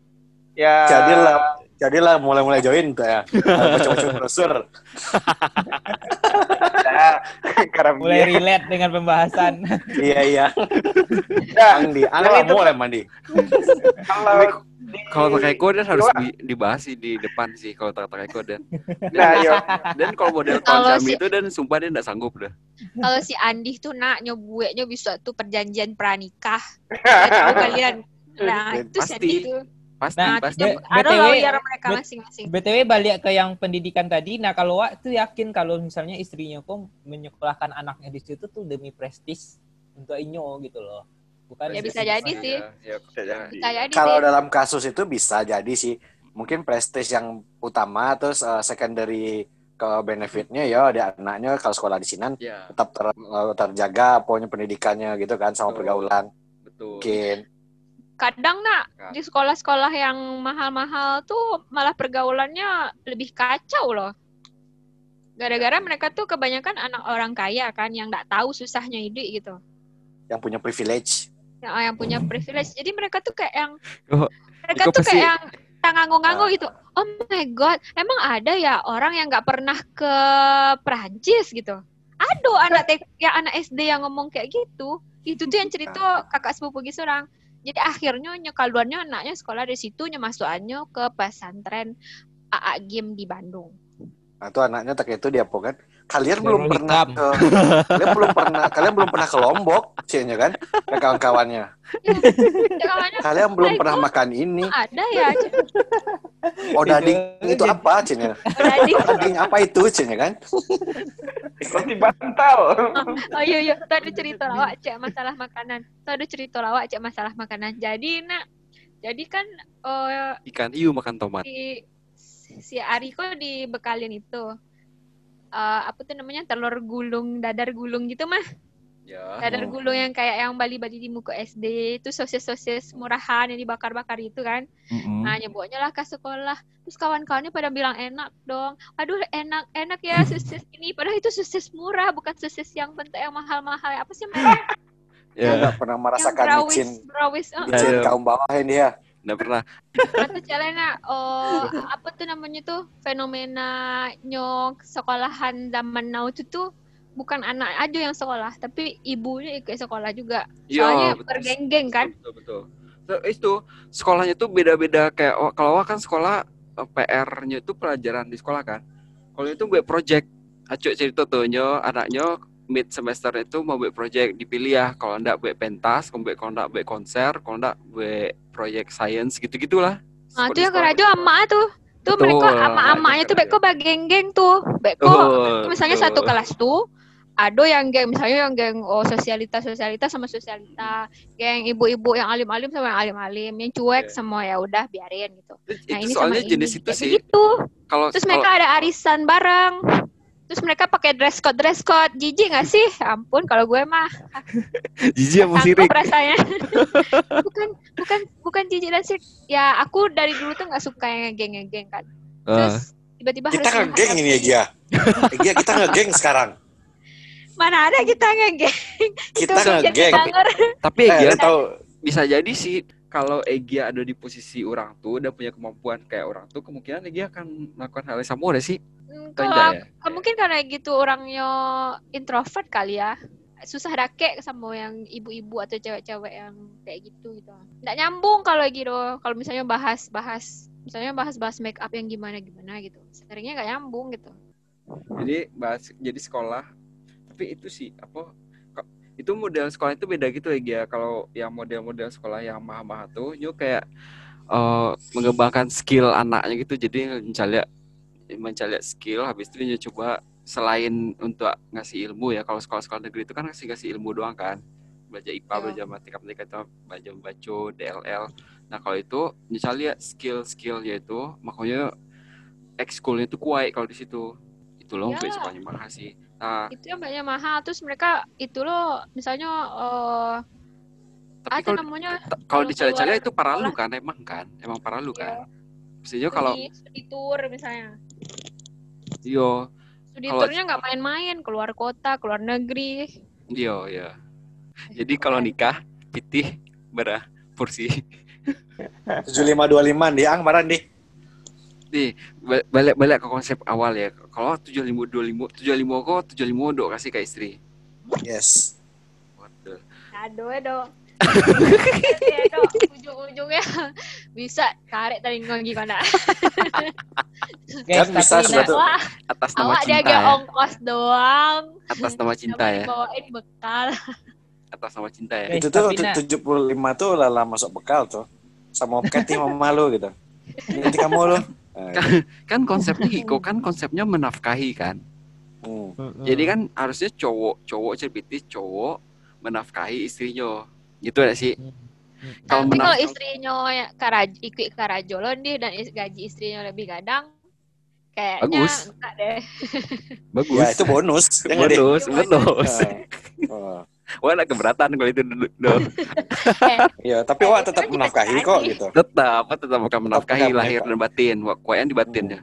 Ya. Jadilah jadilah mulai-mulai join tuh ya. Baca-baca brosur. Karena Mulai relate dengan pembahasan. iya iya. Nah, Andi, nah Andi itu mulai mandi. kalau Kalau Takeko dan harus di- dibahas sih di depan sih kalau Takeko dan. Nah, yo. Dan kalau model Kalau Konsami si- itu dan sumpah dia nggak sanggup dah. Kalau si Andi tuh nak nyobueknya bisa tuh perjanjian pranikah. Tahu kalian. Nah, itu Pasti. Tuh. Pasti Nah, pasti. be- Ada lawyer mereka masing-masing. BTW balik ke yang pendidikan tadi. Nah, kalau Wak tuh yakin kalau misalnya istrinya kok menyekolahkan anaknya di situ tuh demi prestis untuk Inyo gitu loh. Bukan Ya bisa jadi sih. Ya, bisa jadi. Bisa jadi Kalau sih. dalam kasus itu bisa jadi sih. Mungkin prestis yang utama terus eh, secondary ke benefitnya ya di anaknya kalau sekolah di Sinan Ya, tetap ter- eh, terjaga pokoknya pendidikannya gitu kan sama Betul. pergaulan betul. mungkin Kadang nak di sekolah-sekolah yang mahal-mahal tuh malah pergaulannya lebih kacau loh. Gara-gara mereka tuh kebanyakan anak orang kaya kan yang nggak tahu susahnya hidup gitu. yang punya privilege Yang, yang punya privilege. Jadi mereka tuh kayak yang Oh, mereka tuh pasti- kayak yang tanganggo-nganggo Ah. gitu. Oh my god, emang ada ya orang yang nggak pernah ke Perancis gitu. Aduh anak TK, ya anak SD yang ngomong kayak gitu. Itu tuh yang cerita kakak sepupu gitu orang. Jadi akhirnya nyekaluannya anaknya sekolah di situ nyemasukannya ke pesantren AA Gim di Bandung. nah anaknya tak itu dia kan kalian belum pernah ke kalian belum pernah kalian belum pernah ke Lombok cianya kan? Ya kawan-kawannya. Ya, kawannya, kalian belum Hai, pernah makan ini. ada ya. oh dading Itu- apa cianya Jadi, dading apa itu cianya kan? Roti bantal. oh iya iya, tadi cerita lawak cek masalah makanan. Tadi cerita lawak cek masalah makanan. Jadi nak, jadi kan eh, Ikan hiu makan tomat. si si Ariko dibekalin itu eh, apa tuh namanya telur gulung dadar gulung gitu mah Ya. dadar Hmm. gulung yang kayak yang Bali-Bali di muka SD itu sosis-sosis murahan yang dibakar-bakar itu kan. Nah nyebutnya lah ke sekolah. Terus kawan-kawannya pada bilang enak dong. Aduh enak enak ya sosis ini. Padahal itu sosis murah bukan sosis yang bentuk yang mahal-mahal. Apa sih mereka ya. Ya, nggak pernah yang merasakan berawis micin berawis eh, micin Ya. kaum bawah ini ya nggak pernah. atau celana oh apa tuh namanya tuh fenomena nyok sekolahan zaman now itu tuh bukan anak aja yang sekolah tapi ibunya ikut sekolah juga Iya, soalnya betul. bergenggeng kan Betul, betul. So, itu sekolahnya tuh beda-beda kayak oh, kalau kan sekolah eh, PR-nya itu pelajaran di sekolah kan. Kalau itu buat project. Acuk cerita tuh nyo anaknya mid semester itu mau buat project dipilih ya kalau enggak buat pentas, kalau enggak buat konser, kalau enggak buat proyek science gitu-gitulah. nah itu yang kerajo emak tuh tuh Betul, mereka ama-amanya tuh beko bagenggeng tuh beko misalnya betul. satu kelas tuh ada yang geng misalnya yang geng oh sosialita sosialita sama sosialita geng ibu-ibu yang alim-alim sama yang alim-alim yang cuek Iya. semua ya udah biarin gitu Itu nah ini soalnya sama jenis ini. itu sih. gitu Kalau Terus kalau- mereka ada arisan bareng. Terus mereka pakai dress code dress code. Jijik gak sih? Ya Ampun kalau gue mah jijik apa sanggup sirik? rasanya. bukan bukan bukan jijik dan sirik. Ya aku dari dulu tuh nggak suka yang ngegeng-ngegeng kan. Ah. Terus tiba-tiba kita harus ngegeng ini ya Gia Gia kita ngegeng sekarang Mana ada kita ngegeng. kita ngegeng. Tapi eh, Egia lu tahu bisa jadi sih kalau Egia ada di posisi orang tuh dan punya kemampuan kayak orang tuh kemungkinan Egia akan melakukan hal yang sama deh sih. Hmm, Kalau ya? aku- mungkin karena gitu orangnya introvert kali ya. Susah dake sama yang ibu-ibu atau cewek-cewek yang kayak gitu gitu. Nggak nyambung kalau gitu. Kalau misalnya bahas-bahas misalnya bahas-bahas make up yang gimana-gimana gitu. Seringnya nggak nyambung gitu. Jadi bahas jadi sekolah tapi itu sih apa itu model sekolah itu beda gitu ya Gia. Kalau yang model-model sekolah yang mahal-mahal tuh yuk kayak eh, mengembangkan skill anaknya gitu. Jadi mencari mencari skill habis itu dia coba selain untuk ngasih ilmu ya kalau sekolah-sekolah negeri itu kan ngasih ngasih ilmu doang kan belajar IPA Ya. belajar matematika itu belajar membaca DLL nah kalau itu misalnya skill-skill yaitu makanya ekskulnya itu kuat kalau di situ itu loh Iyalah. untuk sekolahnya mahal sih nah Itu yang banyak mahal. Terus mereka itu loh misalnya eh tapi apa kalau namanya kalau dicari-cari itu paralu kan emang kan emang paralu Iya. kan maksudnya kalau studi tour misalnya. Yo Studi Kalau- tournya nggak main-main, keluar kota, keluar negeri. yo ya jadi kalau nikah pitih berah kursi 7525 di ang marah di nih ba- balik balik ke konsep awal ya kalau tujuh lima dua lima tujuh lima kok tujuh lima dok kasih ke istri Yes. Waduh. Aduh, aduh. Ya, dok. Ujung-ujungnya bisa tarik tadi ngogi mana. Guys, Kan bisa. Wah, atas nama awak dia cinta agak ya ongkos doang. atas nama cinta ya dibawain bekal. atas nama cinta ya itu tuh nak- tujuh puluh lima tuh lala masuk bekal tuh sama Keti sama malu gitu. Nanti kamu lo. kan konsepnya Hiko kan konsepnya menafkahi kan Hmm. Jadi kan harusnya cowok cowok cerbitis cowok menafkahi istrinya gitu gak sih kalau Tapi kalau istrinya ya karaj ikut karajolon deh dan is- gaji istrinya lebih gadang, kayaknya Bagus. enggak deh. bagus Ya itu bonus. Bonus bonus. Oh. wah nak keberatan kalau itu dulu. Eh, Iya, tapi Eh, wah tetap menafkahi kok gitu. tetap tetap akan menafkahi lahir dan batin wah kuayan di batin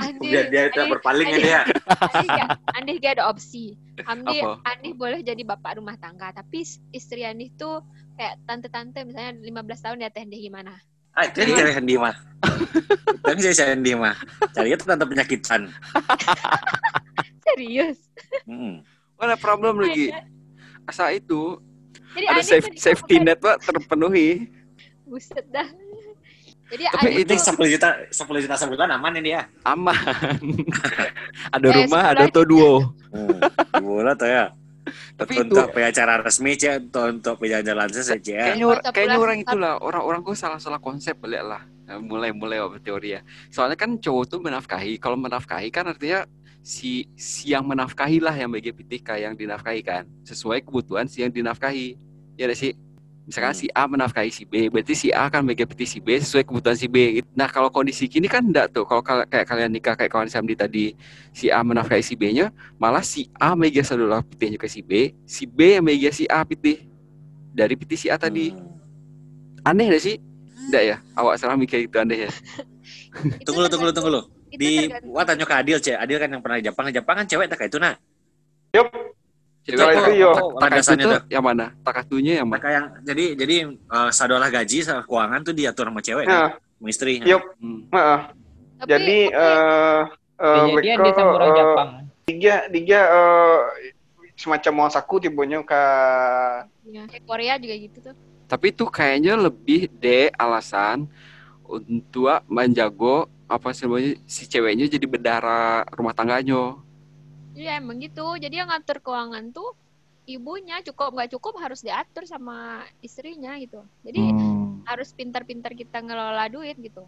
ya. Andi, Biar dia tidak Andi- berpaling ya Andi- dia. Andi, Andi gak ada opsi. Andi? Andi boleh jadi bapak rumah tangga, tapi is- istri Andi tuh kayak tante-tante misalnya 15 tahun atas dia gimana? Ah, jadi cari Hendi mah. Tapi saya cari Hendi mah. Cari itu tante penyakitan. Serius. Hmm. ada problem lagi Oh my asal itu Jadi ada Andi safe, safety net pak terpenuhi Buset dah. Jadi Tapi tuh 10 juta, 10 juta sebulan aman ini dia. aman. Ada Eh, rumah ada auto duo Hmm. Bola tuh ya. tapi itu untuk punya acara resmi cek untuk untuk jalan saja kayaknya kayaknya orang itulah orang-orang kok salah-salah konsep balik lah. Nah, mulai mulai apa teori ya. Soalnya kan cowok tuh menafkahi. Kalau menafkahi kan artinya si si yang menafkahi lah yang bagi pitika yang dinafkahi kan. Sesuai kebutuhan si yang dinafkahi. Ya ada sih misalkan Hmm. si A menafkahi si B berarti si A kan bagi piti si B sesuai kebutuhan si B nah kalau kondisi kini kan enggak tuh kalau kal- kayak kalian nikah kayak kawan Samdi tadi si A menafkahi si B nya malah si A mega saudara pitihnya ke si B si B yang mega si A pitih dari pitih si A tadi Hmm. aneh gak sih enggak ya awak salah mikir itu aneh ya Tunggu lu, tunggu lu, tunggu lu. itu Di wah tanya ke Adil, Cek. Adil kan yang pernah di Jepang. Jepang kan cewek tak kayak itu nah. Cewek itu yo. tak- takatunya Landasannya tuh tuh. yang mana takatunya yang mana kayak jadi jadi eh, sadolah gaji sama keuangan tuh diatur sama cewek kan, Nah, sama istri. Yup. Hmm. heeh. Tapi- Jadi eh eh, Kejadian mereka, di samurai eh, Jepang. Tiga, tiga eh, semacam mau saku tibonya ke Ya, Korea juga gitu tuh. tapi itu kayaknya lebih de alasan untuk menjago apa sih namanya si ceweknya jadi bendara rumah tangganya Iya emang gitu. Jadi yang ngatur keuangan tuh ibunya cukup nggak cukup harus diatur sama istrinya gitu. Jadi Hmm. harus pintar-pintar kita ngelola duit gitu.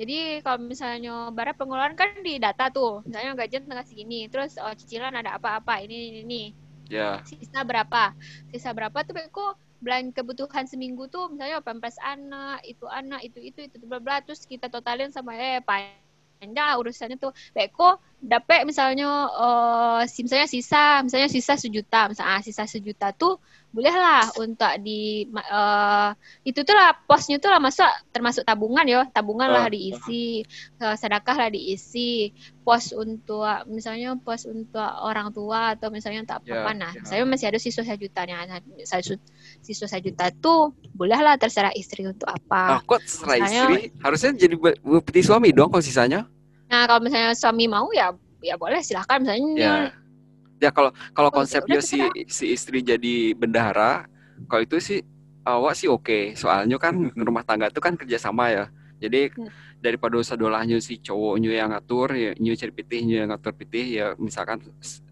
Jadi kalau misalnya barat pengeluaran kan di data tuh, misalnya gajian tengah segini, terus oh, cicilan ada apa-apa, ini ini ini, ya sisa berapa, sisa berapa tuh kok belanja kebutuhan seminggu tuh misalnya pampers anak, itu anak, itu itu itu bla bla, terus kita totalin sama eh panjang urusannya tuh. Beko dapet misalnya eh si- misalnya sisa, misalnya sisa sejuta, misalnya ah, sisa sejuta tuh bolehlah untuk di eh itu tuh lah posnya tuh lah masuk termasuk tabungan ya, tabungan lah Ah, diisi, eh, sedekah lah diisi, pos untuk misalnya pos untuk orang tua atau misalnya untuk Ya, apa nah ya. saya masih ada sisa sejuta nih nah, sisa sejuta tuh bolehlah terserah istri untuk ah apa kok terserah Misalnya- istri harusnya jadi bukti suami dong kalau sisanya nah kalau misalnya suami mau ya ya boleh silahkan. Misalnya ya. Ya kalau kalau Oh, konsepnya udah si si istri jadi bendahara kalau itu sih awak sih oke. Soalnya kan rumah tangga itu kan kerjasama ya. Jadi Hmm. daripada sadolahnya si cowoknya yang ngatur ya nyu cari pitihnya yang ngatur pitih ya misalkan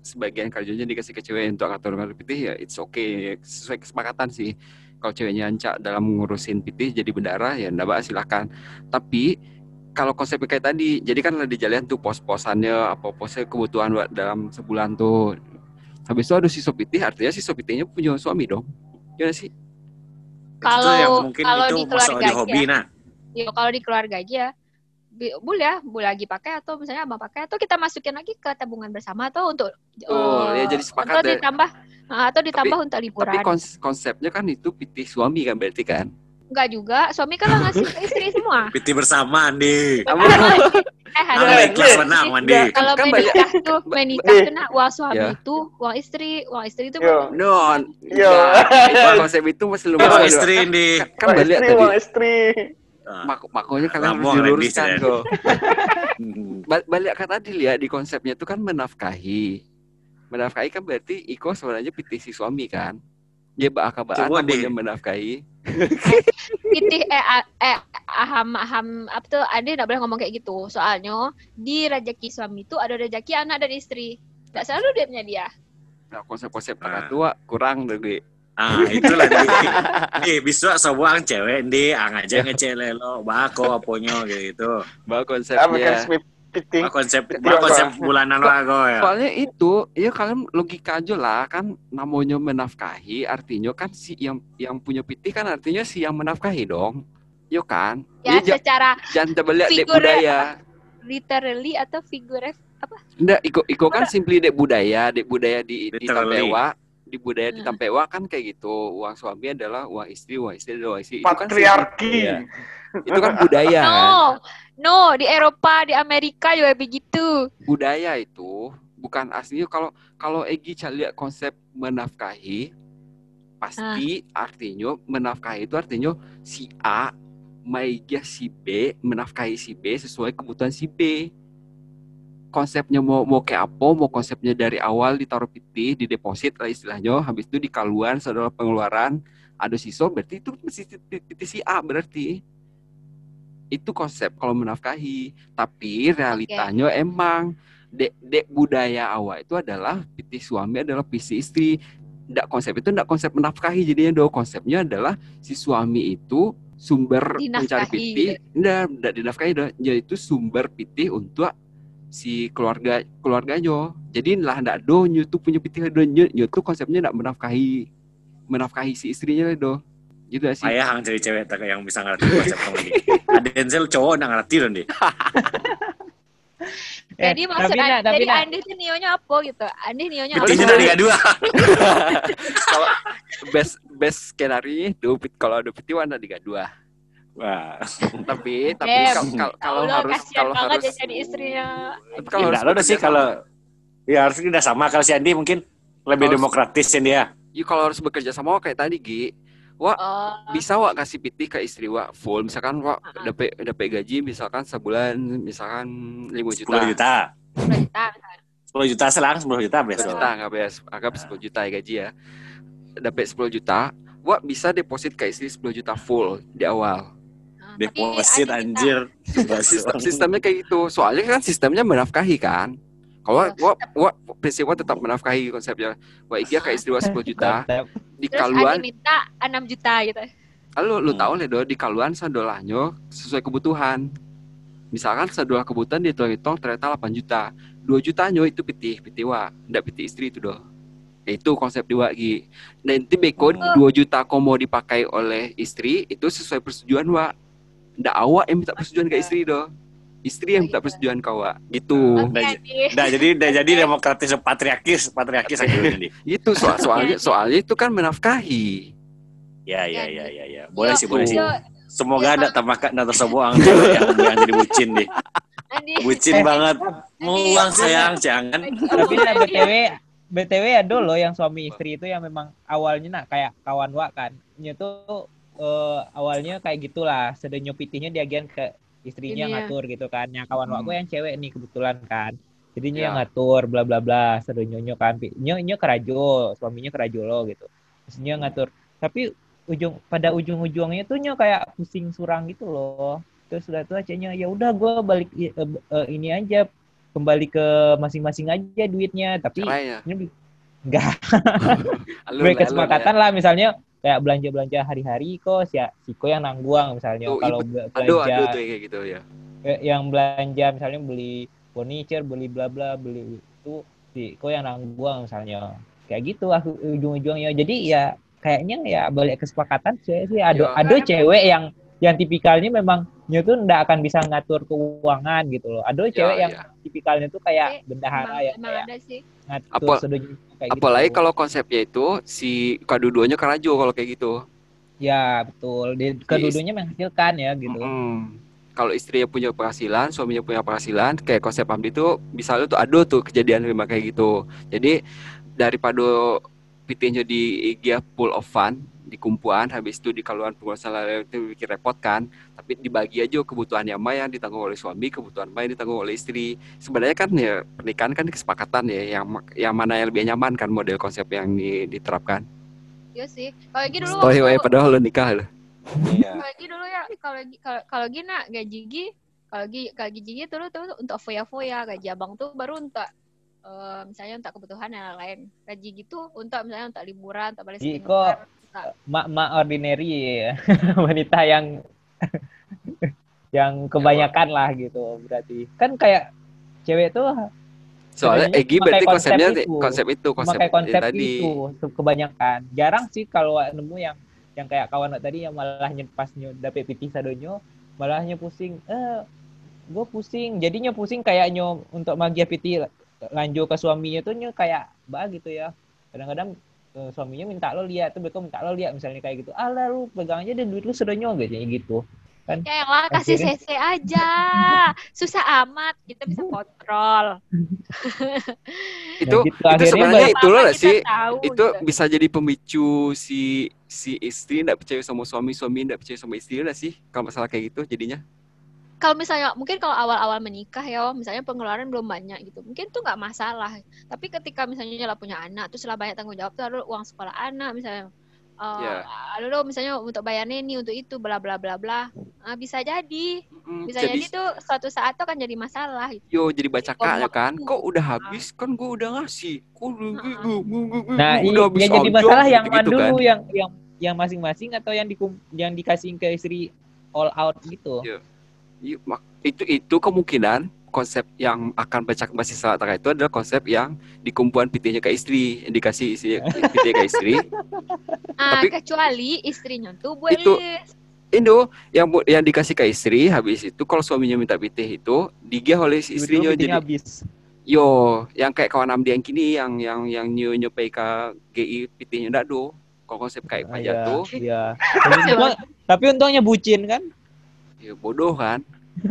sebagian kerjanya dikasih ke cewek untuk ngatur ngatur pitih ya it's okay ya, sesuai kesepakatan sih. Kalau ceweknya ancak dalam ngurusin pitih jadi bendara ya ndak silahkan. Tapi kalau konsepnya kayak tadi, jadi kan ada jalan tuh pos-posannya, apa posnya kebutuhan buat dalam sebulan tuh. Habis itu ada si sopitih, artinya si sopitihnya punya suami dong. Ya nggak sih? itu Kalau- yang mungkin kalau itu di keluarga di hobi aja. nah. ya kalau di keluarga aja bi- boleh ya boleh lagi pakai atau misalnya abang pakai atau kita masukin lagi ke tabungan bersama atau untuk Oh, eh, ya jadi sepakat atau ya. ditambah ah, atau ditambah untuk Tapi liburan kons- konsepnya kan itu pitih suami kan berarti kan? Enggak juga suami kan lah ngasih ke istri semua Piti bersama Andi. eh Nah, ikhlas menang Andi. kalau Kan banyak- menikah tuh menikah Eh. kena uang suami Ya. itu uang istri uang istri itu Yo. No, Yo. Itu konsep itu masih Uang lumayan. istri Andi. Kan, kan Uang balik istri, tadi. uang istri. Ah. mak makanya kalian harus diluruskan kok. Ba- balik ke tadi lihat di konsepnya itu kan menafkahi. Menafkahi kan berarti Iko sebenarnya pitih si suami kan. Dia bakal namanya menafkahi. Pitih eh eh aham aham apa tuh Ade nggak boleh ngomong kayak gitu. Soalnya di rezeki suami itu ada rezeki anak dan istri. Tidak selalu dia punya dia. Nah, konsep-konsep Ah. kakak tua kurang tuh gue. Ah, itulah di. Di bisa sebuah cewek di ang aja ngecele lo, bako aponyo gitu. Bah Ah, makan konsepnya. Bah konsep bah konsep bulanan lago ya. Soalnya itu, ya kalian logika aja lah kan namanya menafkahi artinya kan si yang yang punya pitih kan artinya si yang menafkahi dong. Yo kan? Ya ja- secara jangan coba lihat dek budaya. literally atau figure apa? Enggak, iko iko kan simply dek budaya, dek budaya di di Literally. Di budaya di Hmm. Tampewa kan kayak gitu. Uang suami adalah uang istri, uang istri adalah uang istri. Itu kan iya. Itu kan budaya kan. No, no di Eropa, di Amerika juga begitu. Budaya itu bukan aslinya kalau kalau Egi cari lihat konsep menafkahi pasti artinya menafkahi itu artinya si A maigia si B menafkahi si B sesuai kebutuhan si B konsepnya mau mau kayak apa mau konsepnya dari awal ditaruh piti di deposit lah istilahnya habis itu dikaluan saudara pengeluaran ada sisa berarti itu mesti piti si A berarti. Itu konsep kalau menafkahi. Tapi realitanya emang dek dek budaya awal itu adalah piti suami adalah piti istri. Ndak konsep itu ndak konsep menafkahi jadinya do. Konsepnya adalah si suami itu sumber mencari Dinafkahi. pitih ndak ndak dinafkahi do. Yaitu sumber pitih untuk si keluarga keluarganya jadi lah ndak do nyu tuh punya pitih do nyu, nyu tuh konsepnya ndak menafkahi menafkahi si istrinya do gitu sih Ayah hang cari cewek tak yang bisa ngerti konsep kamu ini. Ada Denzel cowok nggak ngerti loh deh. Eh, Jadi maksud tapi jadi. Andi tuh nionya apa gitu? Andi nionya apa? Petinya dari dua. kalau best best skenario do pit kalau ada pitih warna tiga dua Wah. tapi tapi kalau harus kalau harus ya jadi istrinya. tapi kalau Kalau harus udah sih kalau ya harusnya udah sama kalau si Andi mungkin lebih demokratis ya dia. Ya kalau harus bekerja sama kayak tadi Gi, Oh, bisa wak kasih pitih ke istri wak full. Misalkan wak Ah. dapat dapat gaji misalkan sebulan misalkan 5 juta. 10 juta. kita 10 juta selang 10 juta 10 besok. juta nggak beres, anggap 10 juta ya gaji ya. Dapat 10 juta, wak bisa deposit ke istri 10 juta full di awal. Deposit anjir. Sistem, sistemnya kayak gitu. Soalnya kan sistemnya menafkahi kan. Kalau wak, wak, prinsip wak tetap menafkahi konsepnya. Wak iya ke istri wak 10 juta, di kaluan minta 6 juta gitu. Lalu lu Hmm. tahu le do di kaluan sadolahnya sesuai kebutuhan. Misalkan sadolah kebutuhan dihitung-hitung ternyata 8 juta. 2 jutanya itu pitih, pitih wa, ndak pitih istri itu doh. Itu konsep di Gi. Nanti beko Hmm. 2 juta komo dipakai oleh istri itu sesuai persetujuan wa. Ndak awak yang minta persetujuan ke istri doh. Istri yang minta persetujuan ke wa. Gitu. Udah jadi udah jadi demokratis patriarkis patriarkis akhirnya nih. Itu soal soalnya soalnya itu kan menafkahi. Ya ya ya ya ya. Boleh sih boleh sih. Semoga ada tambahkan atau sebuah yang yang jadi bucin deh. Bucin banget. Mau uang sayang jangan. Tapi nah, BTW BTW ada loh yang suami istri itu yang memang awalnya nak kayak kawan wak kan. Nya eh, awalnya kayak gitulah, sedenya pitihnya diagian ke istrinya Ini ya. ngatur gitu kan. Yang kawan wak gue yang cewek nih kebetulan kan. Jadinya Ya. yang ngatur bla bla bla sedenya nyo kan. Nyo nyo kerajo, suaminya kerajo lo gitu. Nyo ngatur. Tapi ujung pada ujung-ujungnya tuh nyo kayak pusing surang gitu loh. Terus udah tuh acenya ya udah gue balik eh, eh, ini aja kembali ke masing-masing aja duitnya tapi Cerai ya. Enggak gue kesepakatan lah misalnya kayak belanja belanja hari-hari kok si Siko yang nangguang misalnya Tuh, kalau ya. Aduh, belanja aduh tuh kayak gitu ya. eh, yang belanja misalnya beli furniture beli bla bla beli itu Siko yang nangguang misalnya kayak gitu aku ujung-ujungnya jadi ya kayaknya ya balik kesepakatan sih sih ada Ya. ada cewek yang yang tipikalnya memang dia tuh nggak akan bisa ngatur keuangan gitu loh ada cewek Ya, yang ya. Tipikalnya tuh kayak Emang- bendahara ya emang kayak ada sih. ngatur Apa- kayak Apalagi gitu. kalau konsepnya itu si kedua-duanya kerajo kalau kayak gitu. Ya betul. Di, kedudunya menghasilkan ya gitu. Mm. Kalau istrinya punya penghasilan, suaminya punya penghasilan, kayak konsep Hamdi itu misalnya tuh ada tuh kejadian memang kayak gitu. Jadi daripada pitihnya di gia pool of fun di kumpulan habis itu di kaluan pengurusan lain itu bikin repot kan. Tapi dibagi aja kebutuhannya mah yang ditanggung oleh suami kebutuhan mah yang ditanggung oleh istri. Sebenarnya kan ya pernikahan kan kesepakatan ya yang yang mana yang lebih nyaman kan model konsep yang di- diterapkan. Iya sih. Kalau lagi dulu Story wae waktu- padahal lo nikah lo Iya. kalau lagi dulu ya kalau lagi kalau kalau lagi nak gaji gi kalau lagi kalau gaji gi tuh tuh untuk foya-foya gaji abang tuh baru untuk eh, misalnya untuk kebutuhan yang lain. Gaji gitu untuk misalnya untuk liburan untuk balik Ji, seminar, mak-mak ordinary ya. wanita yang yang kebanyakan lah gitu berarti. Kan kayak cewek tuh soalnya Egi berarti konsep konsepnya itu. konsep itu konsep, memakai konsep tadi. itu kebanyakan. Jarang sih kalau nemu yang yang kayak kawan tadi yang malahnya pas nyo dapet pipis sadonyo malahnya pusing eh gue pusing. Jadinya pusing kayaknya untuk magia piti lanjut ke suaminya tuh kayak bah gitu ya. Kadang-kadang suaminya minta lo lihat tuh mereka minta lo lihat misalnya kayak gitu. Alah lu pegang aja dan duit lu sedonyo gak kayak gitu. Ya yang lah kasih Akhirnya- CC aja. Susah amat kita bisa kontrol. Itu gitu. itu Akhirnya sebenarnya itu loh Apa-apa sih tahu, itu gitu. bisa jadi pemicu si si istri tidak percaya sama suami suami tidak percaya sama istri lah sih kalau masalah kayak gitu jadinya kalau misalnya mungkin kalau awal-awal menikah ya misalnya pengeluaran belum banyak gitu mungkin tuh nggak masalah tapi ketika misalnya lah punya anak terus lah banyak tanggung jawab tuh ada uang sekolah anak misalnya eh Ya. ada lo misalnya untuk bayar ini untuk itu bla bla bla bla Ah, bisa jadi Mm, bisa jadi, tuh suatu saat tuh akan jadi masalah gitu. yo jadi baca kakaknya kan kok udah habis kan gue udah ngasih kok Nah, udah habis yang jadi aja, masalah yang mana gitu-gitu dulu kan. yang yang yang masing-masing atau yang dikum, yang dikasih ke istri all out gitu. Iya. Iya, mak- itu itu kemungkinan konsep yang akan baca masih salah tak itu adalah konsep yang di kumpulan pitihnya ke istri yang dikasih istri pitihnya ke istri Ah, Tapi- kecuali istrinya tuh boleh Itu- Indo yang yang dikasih ke istri habis itu kalau suaminya minta pitih itu digih oleh istrinya jadi habis. yo yang kayak kawan Amdi yang kini yang yang yang nyu nyupai ke GI pitihnya ndak do kalau konsep kayak Ah, pajak iya, tuh Iya. Tapi untung- Tapi untungnya bucin kan? Ya bodoh kan?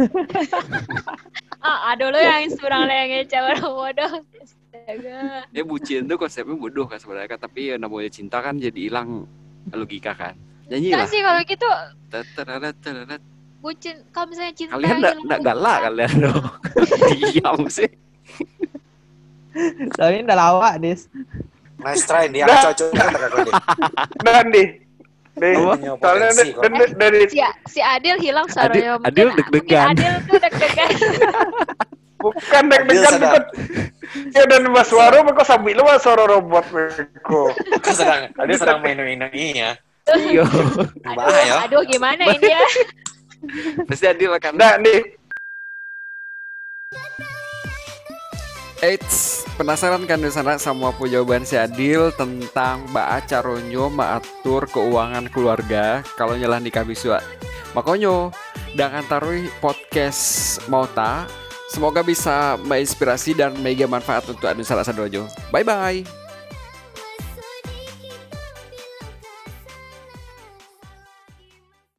Ah ada lo yang surang lenge cewek bodoh. Astaga. Ya bucin tuh konsepnya bodoh kan sebenarnya kan tapi ya namanya cinta kan jadi hilang logika kan. Nyanyi lah. sih kalau gitu bucin kalau misalnya cinta kalian nggak galak kalian loh diam sih. Soalnya udah lawak, Dis. Nice try dia cocok kan. Dan di, soalnya potensi da- kok. da- dari si, si Adil hilang Adil- suaranya Mungkin- Adil mungkin deg-degan. Adil tuh deg-degan bukan Adil deg-degan bukan. Ya dan mas suara mereka sambil lu mas suara robot mereka. Dia sedang dia sedang main-main ini ya. iya Bahaya. aduh, aduh gimana ini ya pasti adil akan Nah, di Eits, penasaran kan di sana apa jawaban si Adil tentang Mbak Caronyo mengatur keuangan keluarga kalau nyelah nikah biswa. Makanya, dengan taruh podcast Mauta, semoga bisa menginspirasi dan mega manfaat untuk adu salah satu Bye bye.